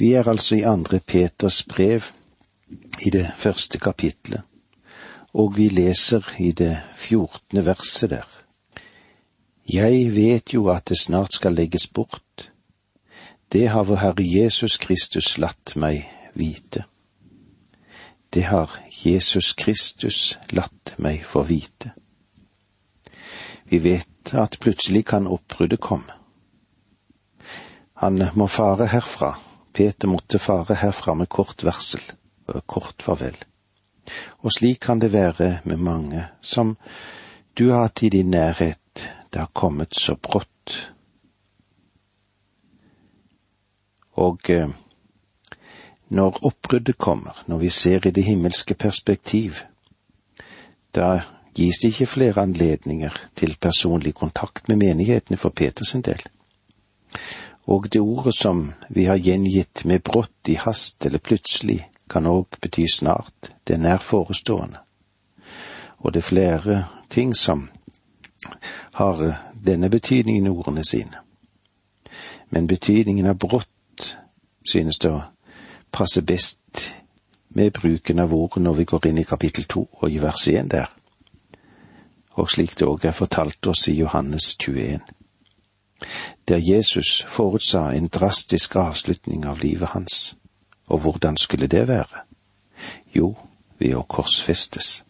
Vi er altså i andre Peters brev, i det første kapitlet, og vi leser i det fjortende verset der. Jeg vet jo at det snart skal legges bort. Det har vår Herre Jesus Kristus latt meg vite. Det har Jesus Kristus latt meg få vite. Vi vet at plutselig kan oppbruddet komme. Han må fare herfra. Peter måtte fare herfra med kort varsel kort farvel. Og slik kan det være med mange som du har hatt i din nærhet, det har kommet så brått. Og når oppbruddet kommer, når vi ser i det himmelske perspektiv, da gis det ikke flere anledninger til personlig kontakt med menighetene for Peters del og det ordet som vi har gjengitt med brått i hast eller plutselig, kan òg bety snart, det er nær forestående. Og det er flere ting som har denne betydningen i ordene sine. Men betydningen av brått synes det å passe best med bruken av ordet når vi går inn i kapittel to og i vers én der, og slik det òg er fortalt oss i Johannes 21 der Jesus forutsa en drastisk avslutning av livet hans. Og hvordan skulle det være? Jo, ved å korsfestes.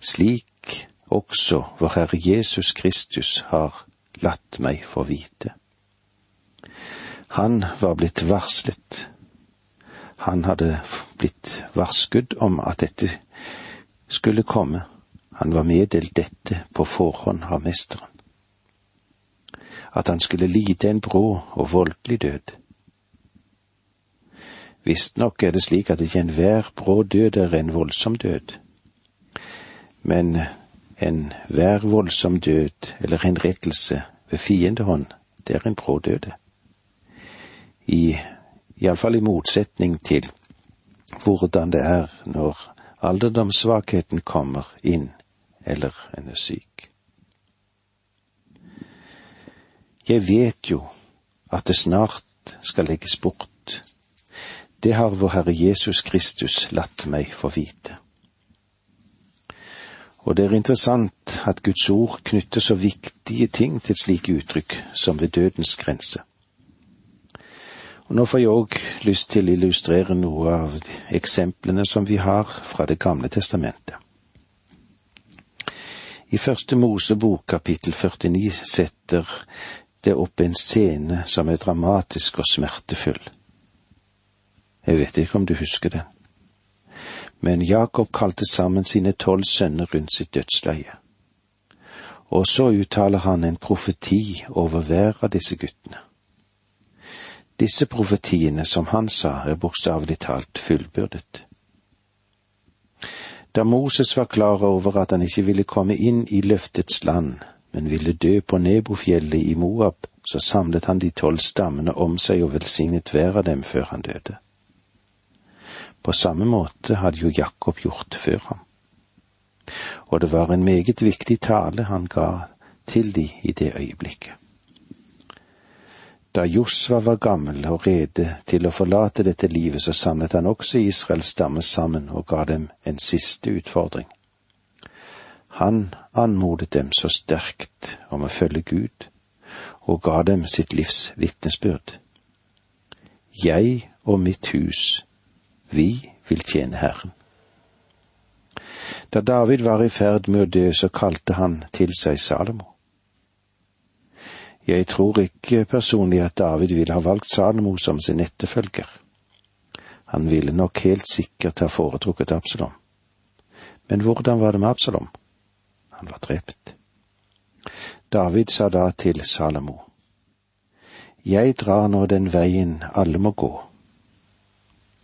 Slik også vår Herre Jesus Kristus har latt meg få vite. Han var blitt varslet. Han hadde blitt varskudd om at dette skulle komme. Han var meddelt dette på forhånd av mesteren at han skulle lide en brå og voldelig død. Visstnok er det slik at ikke enhver brå død er en voldsom død, men enhver voldsom død eller henrettelse ved fiendehånd, det er en brå død. I iallfall i motsetning til hvordan det er når alderdomssvakheten kommer inn eller en er syk. Jeg vet jo at det snart skal legges bort. Det har vår Herre Jesus Kristus latt meg få vite. Og det er interessant at Guds ord knytter så viktige ting til slike uttrykk som ved dødens grense. Og Nå får jeg òg lyst til å illustrere noe av eksemplene som vi har fra Det gamle testamentet. I første Mosebok kapittel 49 setter det opp en scene som er dramatisk og smertefull. Jeg vet ikke om du husker den, men Jakob kalte sammen sine tolv sønner rundt sitt dødsleie. Og så uttaler han en profeti over hver av disse guttene. Disse profetiene, som han sa, er bokstavelig talt fullbyrdet. Da Moses var klar over at han ikke ville komme inn i løftets land, men ville dø på Nebofjellet i Moab, så samlet han de tolv stammene om seg og velsignet hver av dem før han døde. På samme måte hadde jo Jakob gjort før ham. Og det var en meget viktig tale han ga til de i det øyeblikket. Da Josva var gammel og rede til å forlate dette livet, så samlet han også Israels stamme sammen og ga dem en siste utfordring. Han anmodet dem så sterkt om å følge Gud, og ga dem sitt livs vitnesbyrd. Jeg og mitt hus, vi vil tjene Herren. Da David var i ferd med å dø, så kalte han til seg Salomo. Jeg tror ikke personlig at David ville ha valgt Salomo som sin etterfølger. Han ville nok helt sikkert ha foretrukket Absalom. Men hvordan var det med Absalom? Han var drept. David sa da til Salomo, Jeg drar nå den veien alle må gå.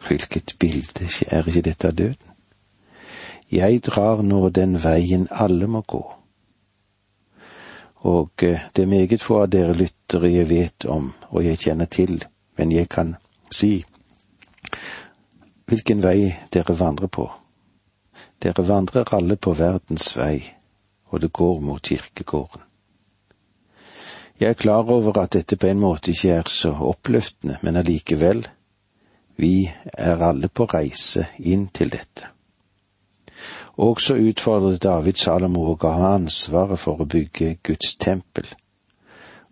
Hvilket bilde er ikke dette av døden? Jeg drar nå den veien alle må gå. Og eh, det er meget få av dere lyttere jeg vet om og jeg kjenner til, men jeg kan si hvilken vei dere vandrer på. Dere vandrer alle på verdens vei, og det går mot kirkegården. Jeg er klar over at dette på en måte ikke er så oppløftende, men allikevel, vi er alle på reise inn til dette. Også utfordret David Salomo og ga ansvaret for å bygge Guds tempel,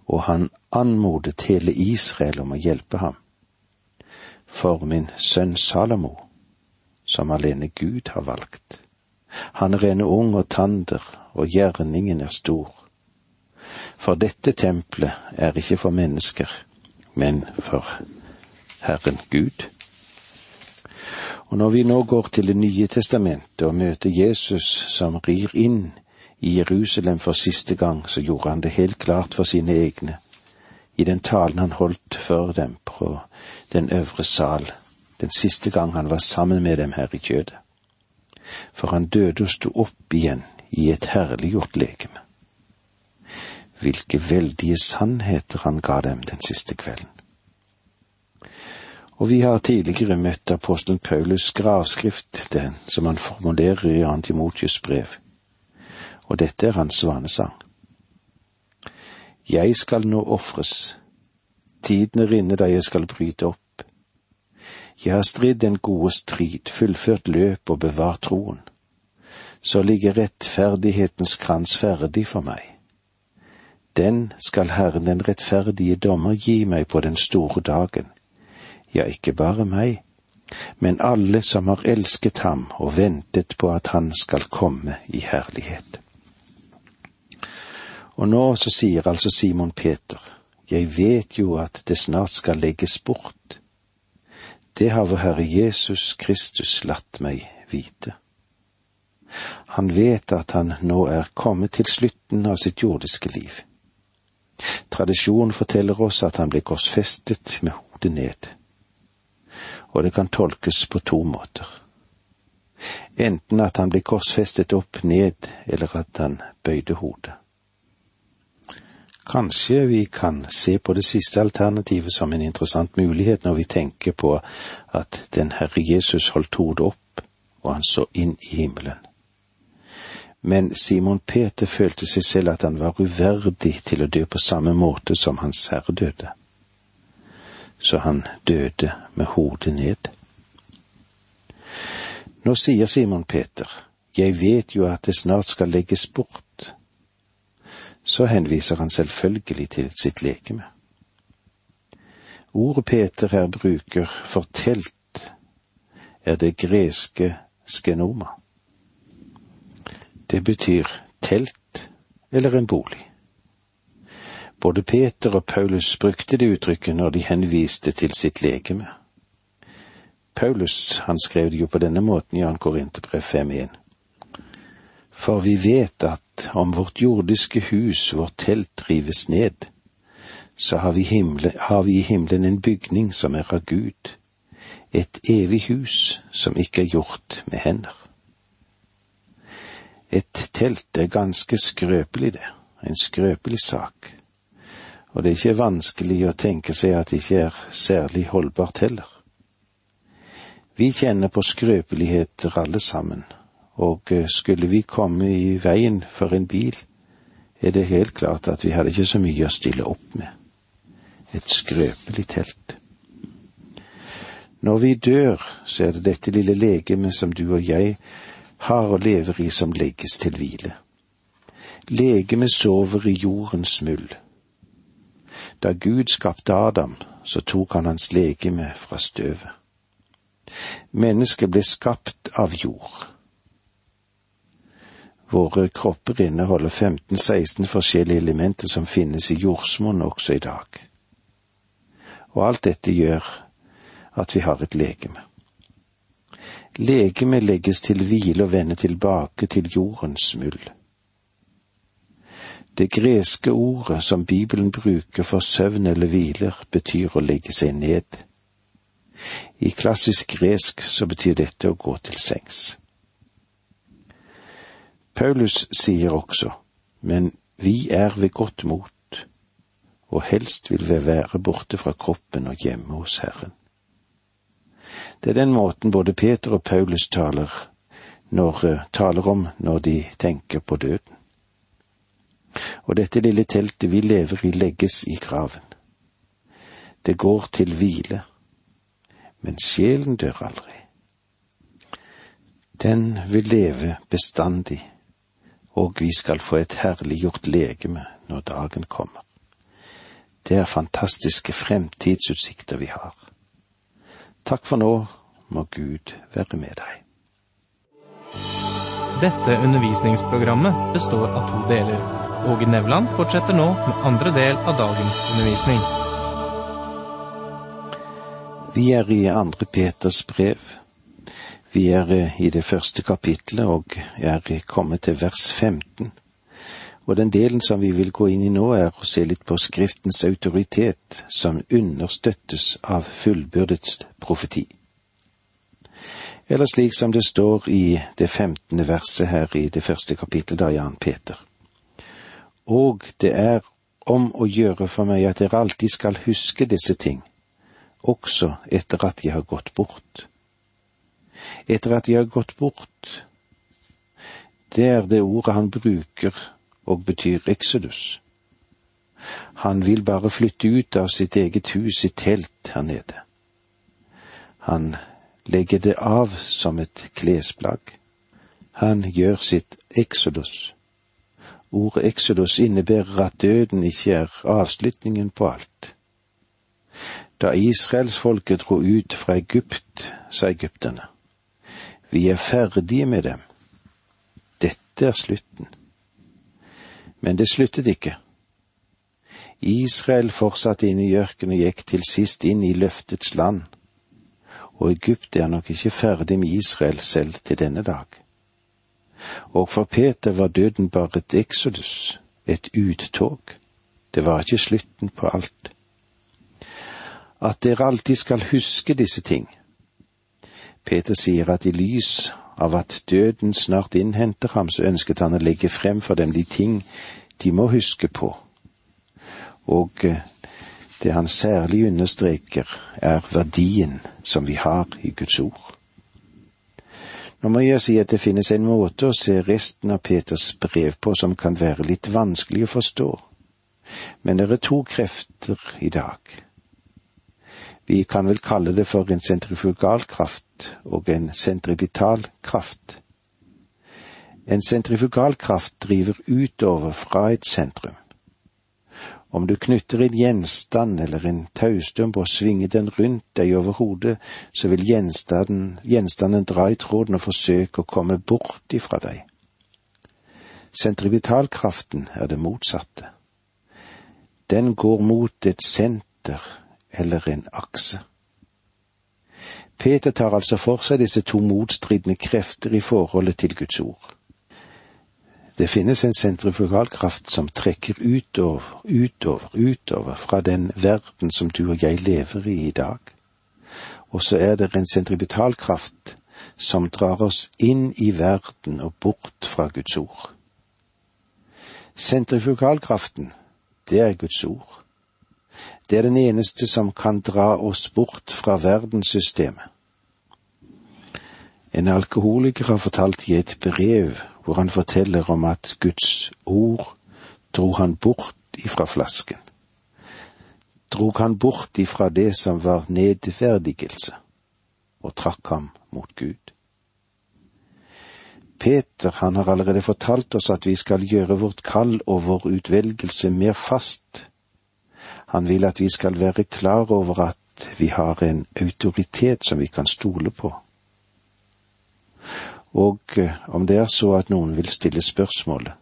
og han anmodet hele Israel om å hjelpe ham. For min sønn Salomo, som alene Gud har valgt, han er ennå ung og tander, og gjerningen er stor. For dette tempelet er ikke for mennesker, men for Herren Gud. Og når vi nå går til Det nye testamentet og møter Jesus som rir inn i Jerusalem for siste gang, så gjorde han det helt klart for sine egne i den talen han holdt for dem på den øvre sal, den siste gang han var sammen med dem her i kjødet. For han døde og sto opp igjen i et herliggjort legeme. Hvilke veldige sannheter han ga dem den siste kvelden. Og vi har tidligere møtt apostelen Paulus' gravskrift, den som han formulerer i Antimotius brev, og dette er hans svanesang. Jeg skal nå ofres, tiden er inne da jeg skal bryte opp. Jeg har stridd den gode strid, fullført løp og bevart troen. Så ligger rettferdighetens krans ferdig for meg. Den skal Herren den rettferdige dommer gi meg på den store dagen ja, ikke bare meg, men alle som har elsket ham og ventet på at han skal komme i herlighet. Og nå så sier altså Simon Peter, jeg vet jo at det snart skal legges bort. Det har vår Herre Jesus Kristus latt meg vite. Han vet at han nå er kommet til slutten av sitt jordiske liv. Tradisjonen forteller oss at han ble korsfestet med hodet ned og det kan tolkes på to måter. Enten at han ble korsfestet opp ned, eller at han bøyde hodet. Kanskje vi kan se på det siste alternativet som en interessant mulighet når vi tenker på at den Herre Jesus holdt hodet opp, og han så inn i himmelen. Men Simon Peter følte seg selv at han var uverdig til å dø på samme måte som Hans Herre døde så han døde med hodet ned. Nå sier Simon Peter, jeg vet jo at det snart skal legges bort. Så henviser han selvfølgelig til sitt legeme. Ordet Peter her bruker for telt er det greske skenoma. Det betyr telt eller en bolig. Både Peter og Paulus brukte det uttrykket når de henviste til sitt legeme. Paulus han skrev det jo på denne måten i 2. Korinterbrev 5.1. For vi vet at om vårt jordiske hus, vårt telt, rives ned, så har vi, himle, har vi i himmelen en bygning som er av Gud, et evig hus som ikke er gjort med hender. Et telt er ganske skrøpelig, det, en skrøpelig sak og det er ikke vanskelig å tenke seg at det ikke er særlig holdbart heller. Vi kjenner på skrøpeligheter alle sammen, og eh, skulle vi komme i veien for en bil, er det helt klart at vi hadde ikke så mye å stille opp med. Et skrøpelig telt. Når vi dør, så er det dette lille legemet som du og jeg har og lever i, som legges til hvile. Legemet sover i jordens muld da Gud skapte Adam, så tok han hans legeme fra støvet. Mennesket ble skapt av jord. Våre kropper inneholder 15–16 forskjellige elementer som finnes i jordsmonn også i dag. Og alt dette gjør at vi har et legeme. Legemet legges til hvile og vender tilbake til jordens muld. Det greske ordet som Bibelen bruker for søvn eller hviler, betyr å legge seg ned. I klassisk gresk så betyr dette å gå til sengs. Paulus sier også, men vi er ved godt mot, og helst vil vi være borte fra kroppen og hjemme hos Herren. Det er den måten både Peter og Paulus taler, når, taler om når de tenker på døden. Og dette lille teltet vi lever i, legges i graven. Det går til hvile, men sjelen dør aldri. Den vil leve bestandig, og vi skal få et herliggjort legeme når dagen kommer. Det er fantastiske fremtidsutsikter vi har. Takk for nå, må Gud være med deg. Dette undervisningsprogrammet består av to deler. Åge Nevland fortsetter nå med andre del av dagens undervisning. Vi er i andre Peters brev. Vi er eh, i det første kapitlet og er kommet til vers 15. Og den delen som vi vil gå inn i nå, er å se litt på Skriftens autoritet, som understøttes av fullbyrdet profeti eller slik som det står i det femtende verset her i det første kapittelet av Jan Peter. Og det er om å gjøre for meg at dere alltid skal huske disse ting, også etter at jeg har gått bort. Etter at de har gått bort, det er det ordet han bruker og betyr exodus. Han vil bare flytte ut av sitt eget hus, sitt telt her nede. Han legger det av som et klesplagg. Han gjør sitt exodus. Ordet exodus innebærer at døden ikke er avslutningen på alt. Da israelsfolket dro ut fra Egypt, sa egypterne, vi er ferdige med dem. Dette er slutten. Men det sluttet ikke. Israel fortsatte inn i ørkenen og gikk til sist inn i løftets land og Egypt er nok ikke ferdig med Israel selv til denne dag. Og for Peter var døden bare et exodus, et uttog. Det var ikke slutten på alt. At dere alltid skal huske disse ting. Peter sier at i lys av at døden snart innhenter ham, så ønsket han å legge frem for dem de ting de må huske på. Og eh, det han særlig understreker, er verdien som vi har i Guds ord. Nå må jeg si at det finnes en måte å se resten av Peters brev på som kan være litt vanskelig å forstå, men det er to krefter i dag. Vi kan vel kalle det for en sentrifugalkraft og en sentripital kraft. En sentrifugalkraft driver utover fra et sentrum. Om du knytter en gjenstand eller en taustump og svinger den rundt deg over hodet, så vil gjenstanden, gjenstanden dra i tråden og forsøke å komme bort ifra deg. Sentrivitalkraften er det motsatte. Den går mot et senter eller en akse. Peter tar altså for seg disse to motstridende krefter i forholdet til Guds ord. Det finnes en sentrifugalkraft som trekker utover, utover, utover fra den verden som du og jeg lever i i dag. Og så er det en sentripetalkraft som drar oss inn i verden og bort fra Guds ord. Sentrifugalkraften, det er Guds ord. Det er den eneste som kan dra oss bort fra verdenssystemet. En alkoholiker har fortalt i et brev hvor han forteller om at Guds ord dro han bort ifra flasken. Drog han bort ifra det som var nedverdigelse, og trakk ham mot Gud. Peter, han har allerede fortalt oss at vi skal gjøre vårt kall og vår utvelgelse mer fast. Han vil at vi skal være klar over at vi har en autoritet som vi kan stole på. Og eh, om det er så at noen vil stille spørsmålet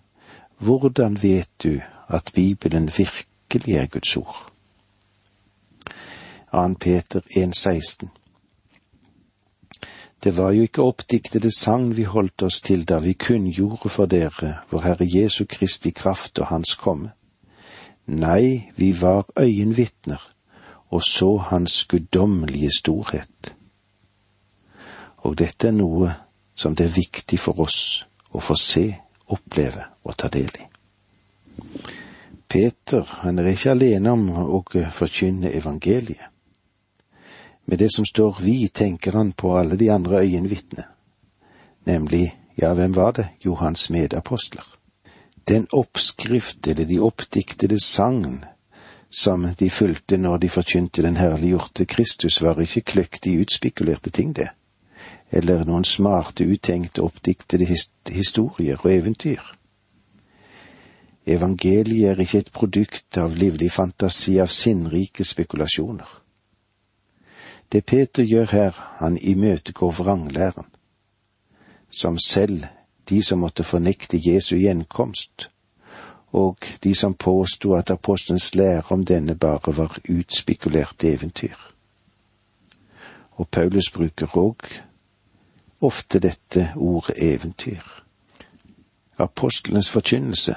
hvordan vet du at Bibelen virkelig er Guds ord? 2. Peter 1,16 Det var jo ikke oppdiktede sang vi holdt oss til da vi kunngjorde for dere vår Herre Jesu Kristi kraft og Hans komme. Nei, vi var øyenvitner og så Hans guddommelige storhet. Og dette er noe som det er viktig for oss å få se, oppleve og ta del i. Peter han er ikke alene om å forkynne evangeliet. Med det som står vi, tenker han på alle de andre øyenvitnene, nemlig, ja, hvem var det, jo hans medapostler. Den oppskrift eller de oppdiktede sagn som de fulgte når de forkynte den herliggjorte Kristus, var ikke kløktig utspekulerte ting, det, eller noen smarte, uttenkte, oppdiktede historier og eventyr. Evangeliet er ikke et produkt av livlig fantasi, av sinnrike spekulasjoner. Det Peter gjør her, han imøtegår vranglæren, som selv de som måtte fornekte Jesu gjenkomst, og de som påsto at apostelens lære om denne bare var utspekulerte eventyr. Og Paulus bruker òg ofte dette ordet eventyr. Apostelens forkynnelse,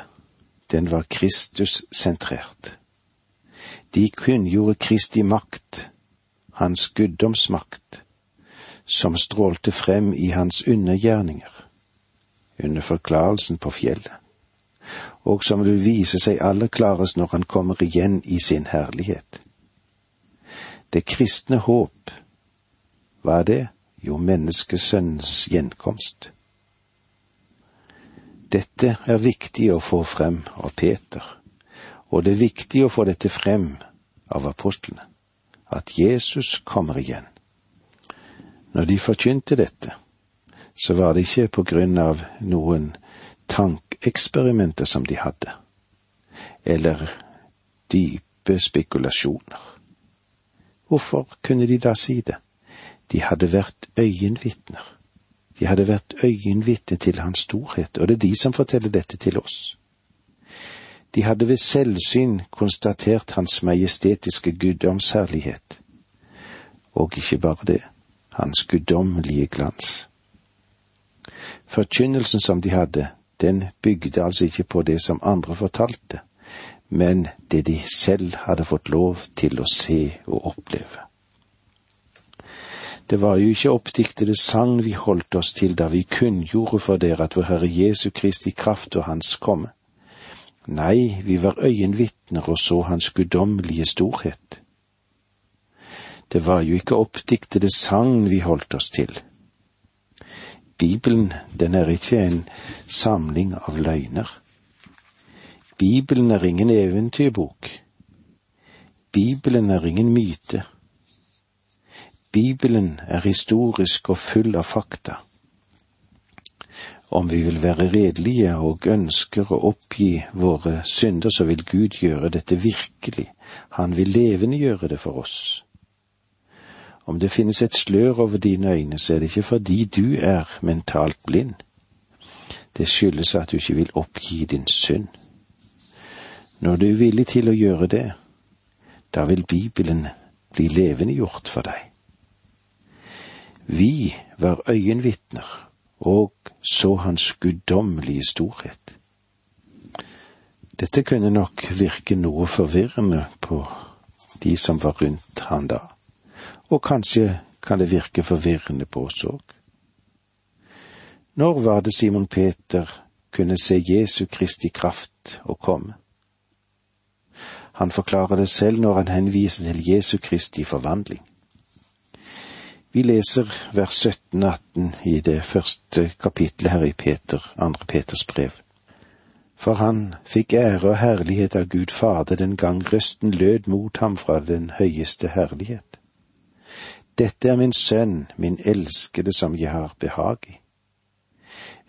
den var Kristus-sentrert. De kunngjorde Kristi makt, hans guddomsmakt, som strålte frem i hans undergjerninger, under forklarelsen på fjellet og som vil vise seg aller klarest når han kommer igjen i sin herlighet. Det kristne håp, hva er det? Jo, menneskesønnens gjenkomst. Dette er viktig å få frem av Peter, og det er viktig å få dette frem av apostlene, at Jesus kommer igjen. Når de forkynte dette, så var det ikke på grunn av noen tankeeksperimenter som de hadde, eller dype spekulasjoner. Hvorfor kunne de da si det? De hadde vært øyenvitner. De hadde vært øyenvitne til hans storhet, og det er de som forteller dette til oss. De hadde ved selvsyn konstatert hans majestetiske guddomsherlighet, og ikke bare det, hans guddommelige glans. Forkynnelsen som de hadde, den bygde altså ikke på det som andre fortalte, men det de selv hadde fått lov til å se og oppleve. Det var jo ikke oppdiktede sang vi holdt oss til da vi kunngjorde for dere at vår Herre Jesu Kristi kraft og Hans komme. Nei, vi var øyenvitner og så Hans guddommelige storhet. Det var jo ikke oppdiktede sagn vi holdt oss til, Bibelen, den er ikke en samling av løgner. Bibelen er ingen eventyrbok. Bibelen er ingen myte. Bibelen er historisk og full av fakta. Om vi vil være redelige og ønsker å oppgi våre synder, så vil Gud gjøre dette virkelig. Han vil levende gjøre det for oss. Om det finnes et slør over dine øyne, så er det ikke fordi du er mentalt blind. Det skyldes at du ikke vil oppgi din synd. Når du er villig til å gjøre det, da vil Bibelen bli levendegjort for deg. Vi var øyenvitner og så hans guddommelige storhet. Dette kunne nok virke noe forvirrende på de som var rundt han da og kanskje kan det virke forvirrende på oss òg. Når var det Simon Peter kunne se Jesu Kristi kraft og komme? Han forklarer det selv når han henviser til Jesu Kristi forvandling. Vi leser vers 17-18 i det første kapitlet her i Peter, andre Peters brev. For han fikk ære og herlighet av Gud Fader den gang røsten lød mot ham fra den høyeste herlighet. Dette er min sønn, min elskede, som jeg har behag i.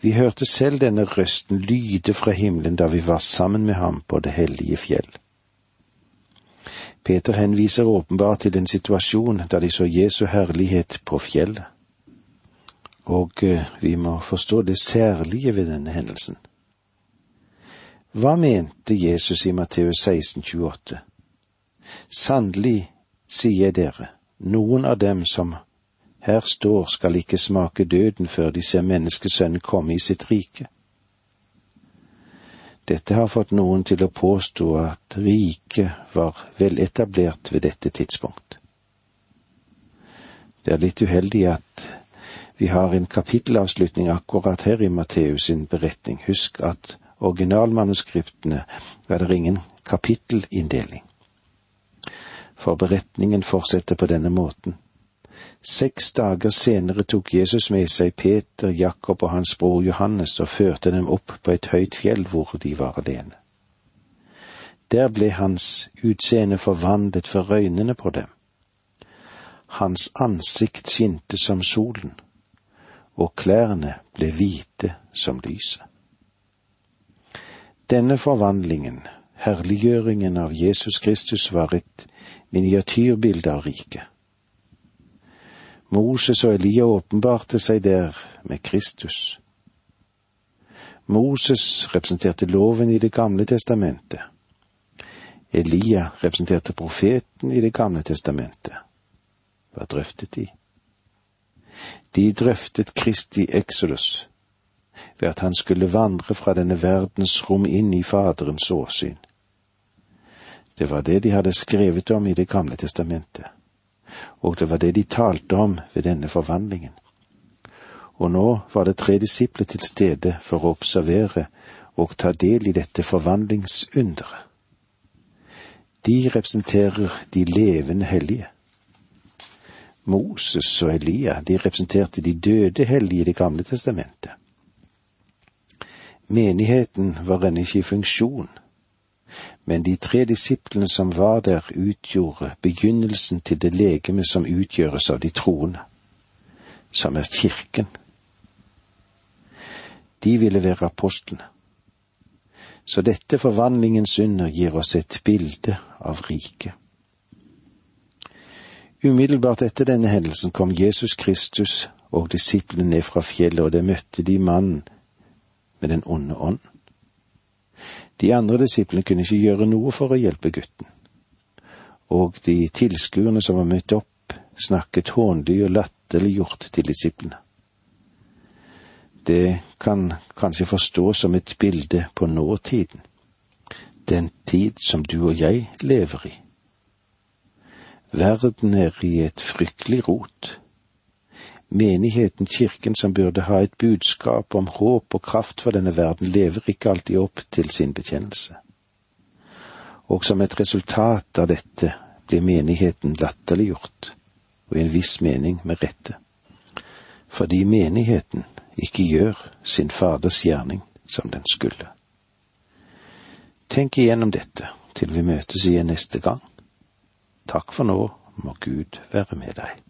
Vi hørte selv denne røsten lyde fra himmelen da vi var sammen med ham på det hellige fjell. Peter henviser åpenbart til en situasjon da de så Jesu herlighet på fjellet. Og eh, vi må forstå det særlige ved denne hendelsen. Hva mente Jesus i Matteus 16, 28? Sannelig, sier dere, noen av dem som her står, skal ikke smake døden før de ser menneskesønnen komme i sitt rike. Dette har fått noen til å påstå at riket var veletablert ved dette tidspunkt. Det er litt uheldig at vi har en kapittelavslutning akkurat her i Matteus sin beretning. Husk at originalmanuskriptene er det ingen kapittelinndeling for beretningen fortsetter på denne måten. Seks dager senere tok Jesus med seg Peter, Jakob og hans bror Johannes og førte dem opp på et høyt fjell hvor de var alene. Der ble hans utseende forvandlet for øynene på dem. Hans ansikt skinte som solen, og klærne ble hvite som lyset. Denne forvandlingen, herliggjøringen av Jesus Kristus, var et miniatyrbilde av riket. Moses og Elia åpenbarte seg der med Kristus. Moses representerte loven i Det gamle testamentet. Elia representerte profeten i Det gamle testamentet. Hva drøftet de? De drøftet Kristi exodus, ved at han skulle vandre fra denne verdens rom inn i Faderens åsyn. Det var det de hadde skrevet om i Det gamle testamentet og det var det de talte om ved denne forvandlingen. Og nå var det tre disipler til stede for å observere og ta del i dette forvandlingsunderet. De representerer de levende hellige. Moses og Elia, de representerte de døde hellige i Det gamle testamentet. Menigheten var ennå ikke i funksjon men de tre disiplene som var der, utgjorde begynnelsen til det legeme som utgjøres av de troende, som er kirken. De ville være apostlene. Så dette forvandlingens under gir oss et bilde av riket. Umiddelbart etter denne hendelsen kom Jesus Kristus og disiplene ned fra fjellet, og det møtte de mannen med den onde ånd. De andre disiplene kunne ikke gjøre noe for å hjelpe gutten. Og de tilskuerne som var møtt opp, snakket hånlig og latterliggjort til disiplene. Det kan kanskje forstås som et bilde på nåtiden, den tid som du og jeg lever i. Verden er i et fryktelig rot Menigheten, kirken som burde ha et budskap om håp og kraft for denne verden, lever ikke alltid opp til sin bekjennelse. Og som et resultat av dette blir menigheten latterliggjort, og i en viss mening med rette, fordi menigheten ikke gjør sin Faders gjerning som den skulle. Tenk igjennom dette til vi møtes igjen neste gang. Takk for nå, må Gud være med deg.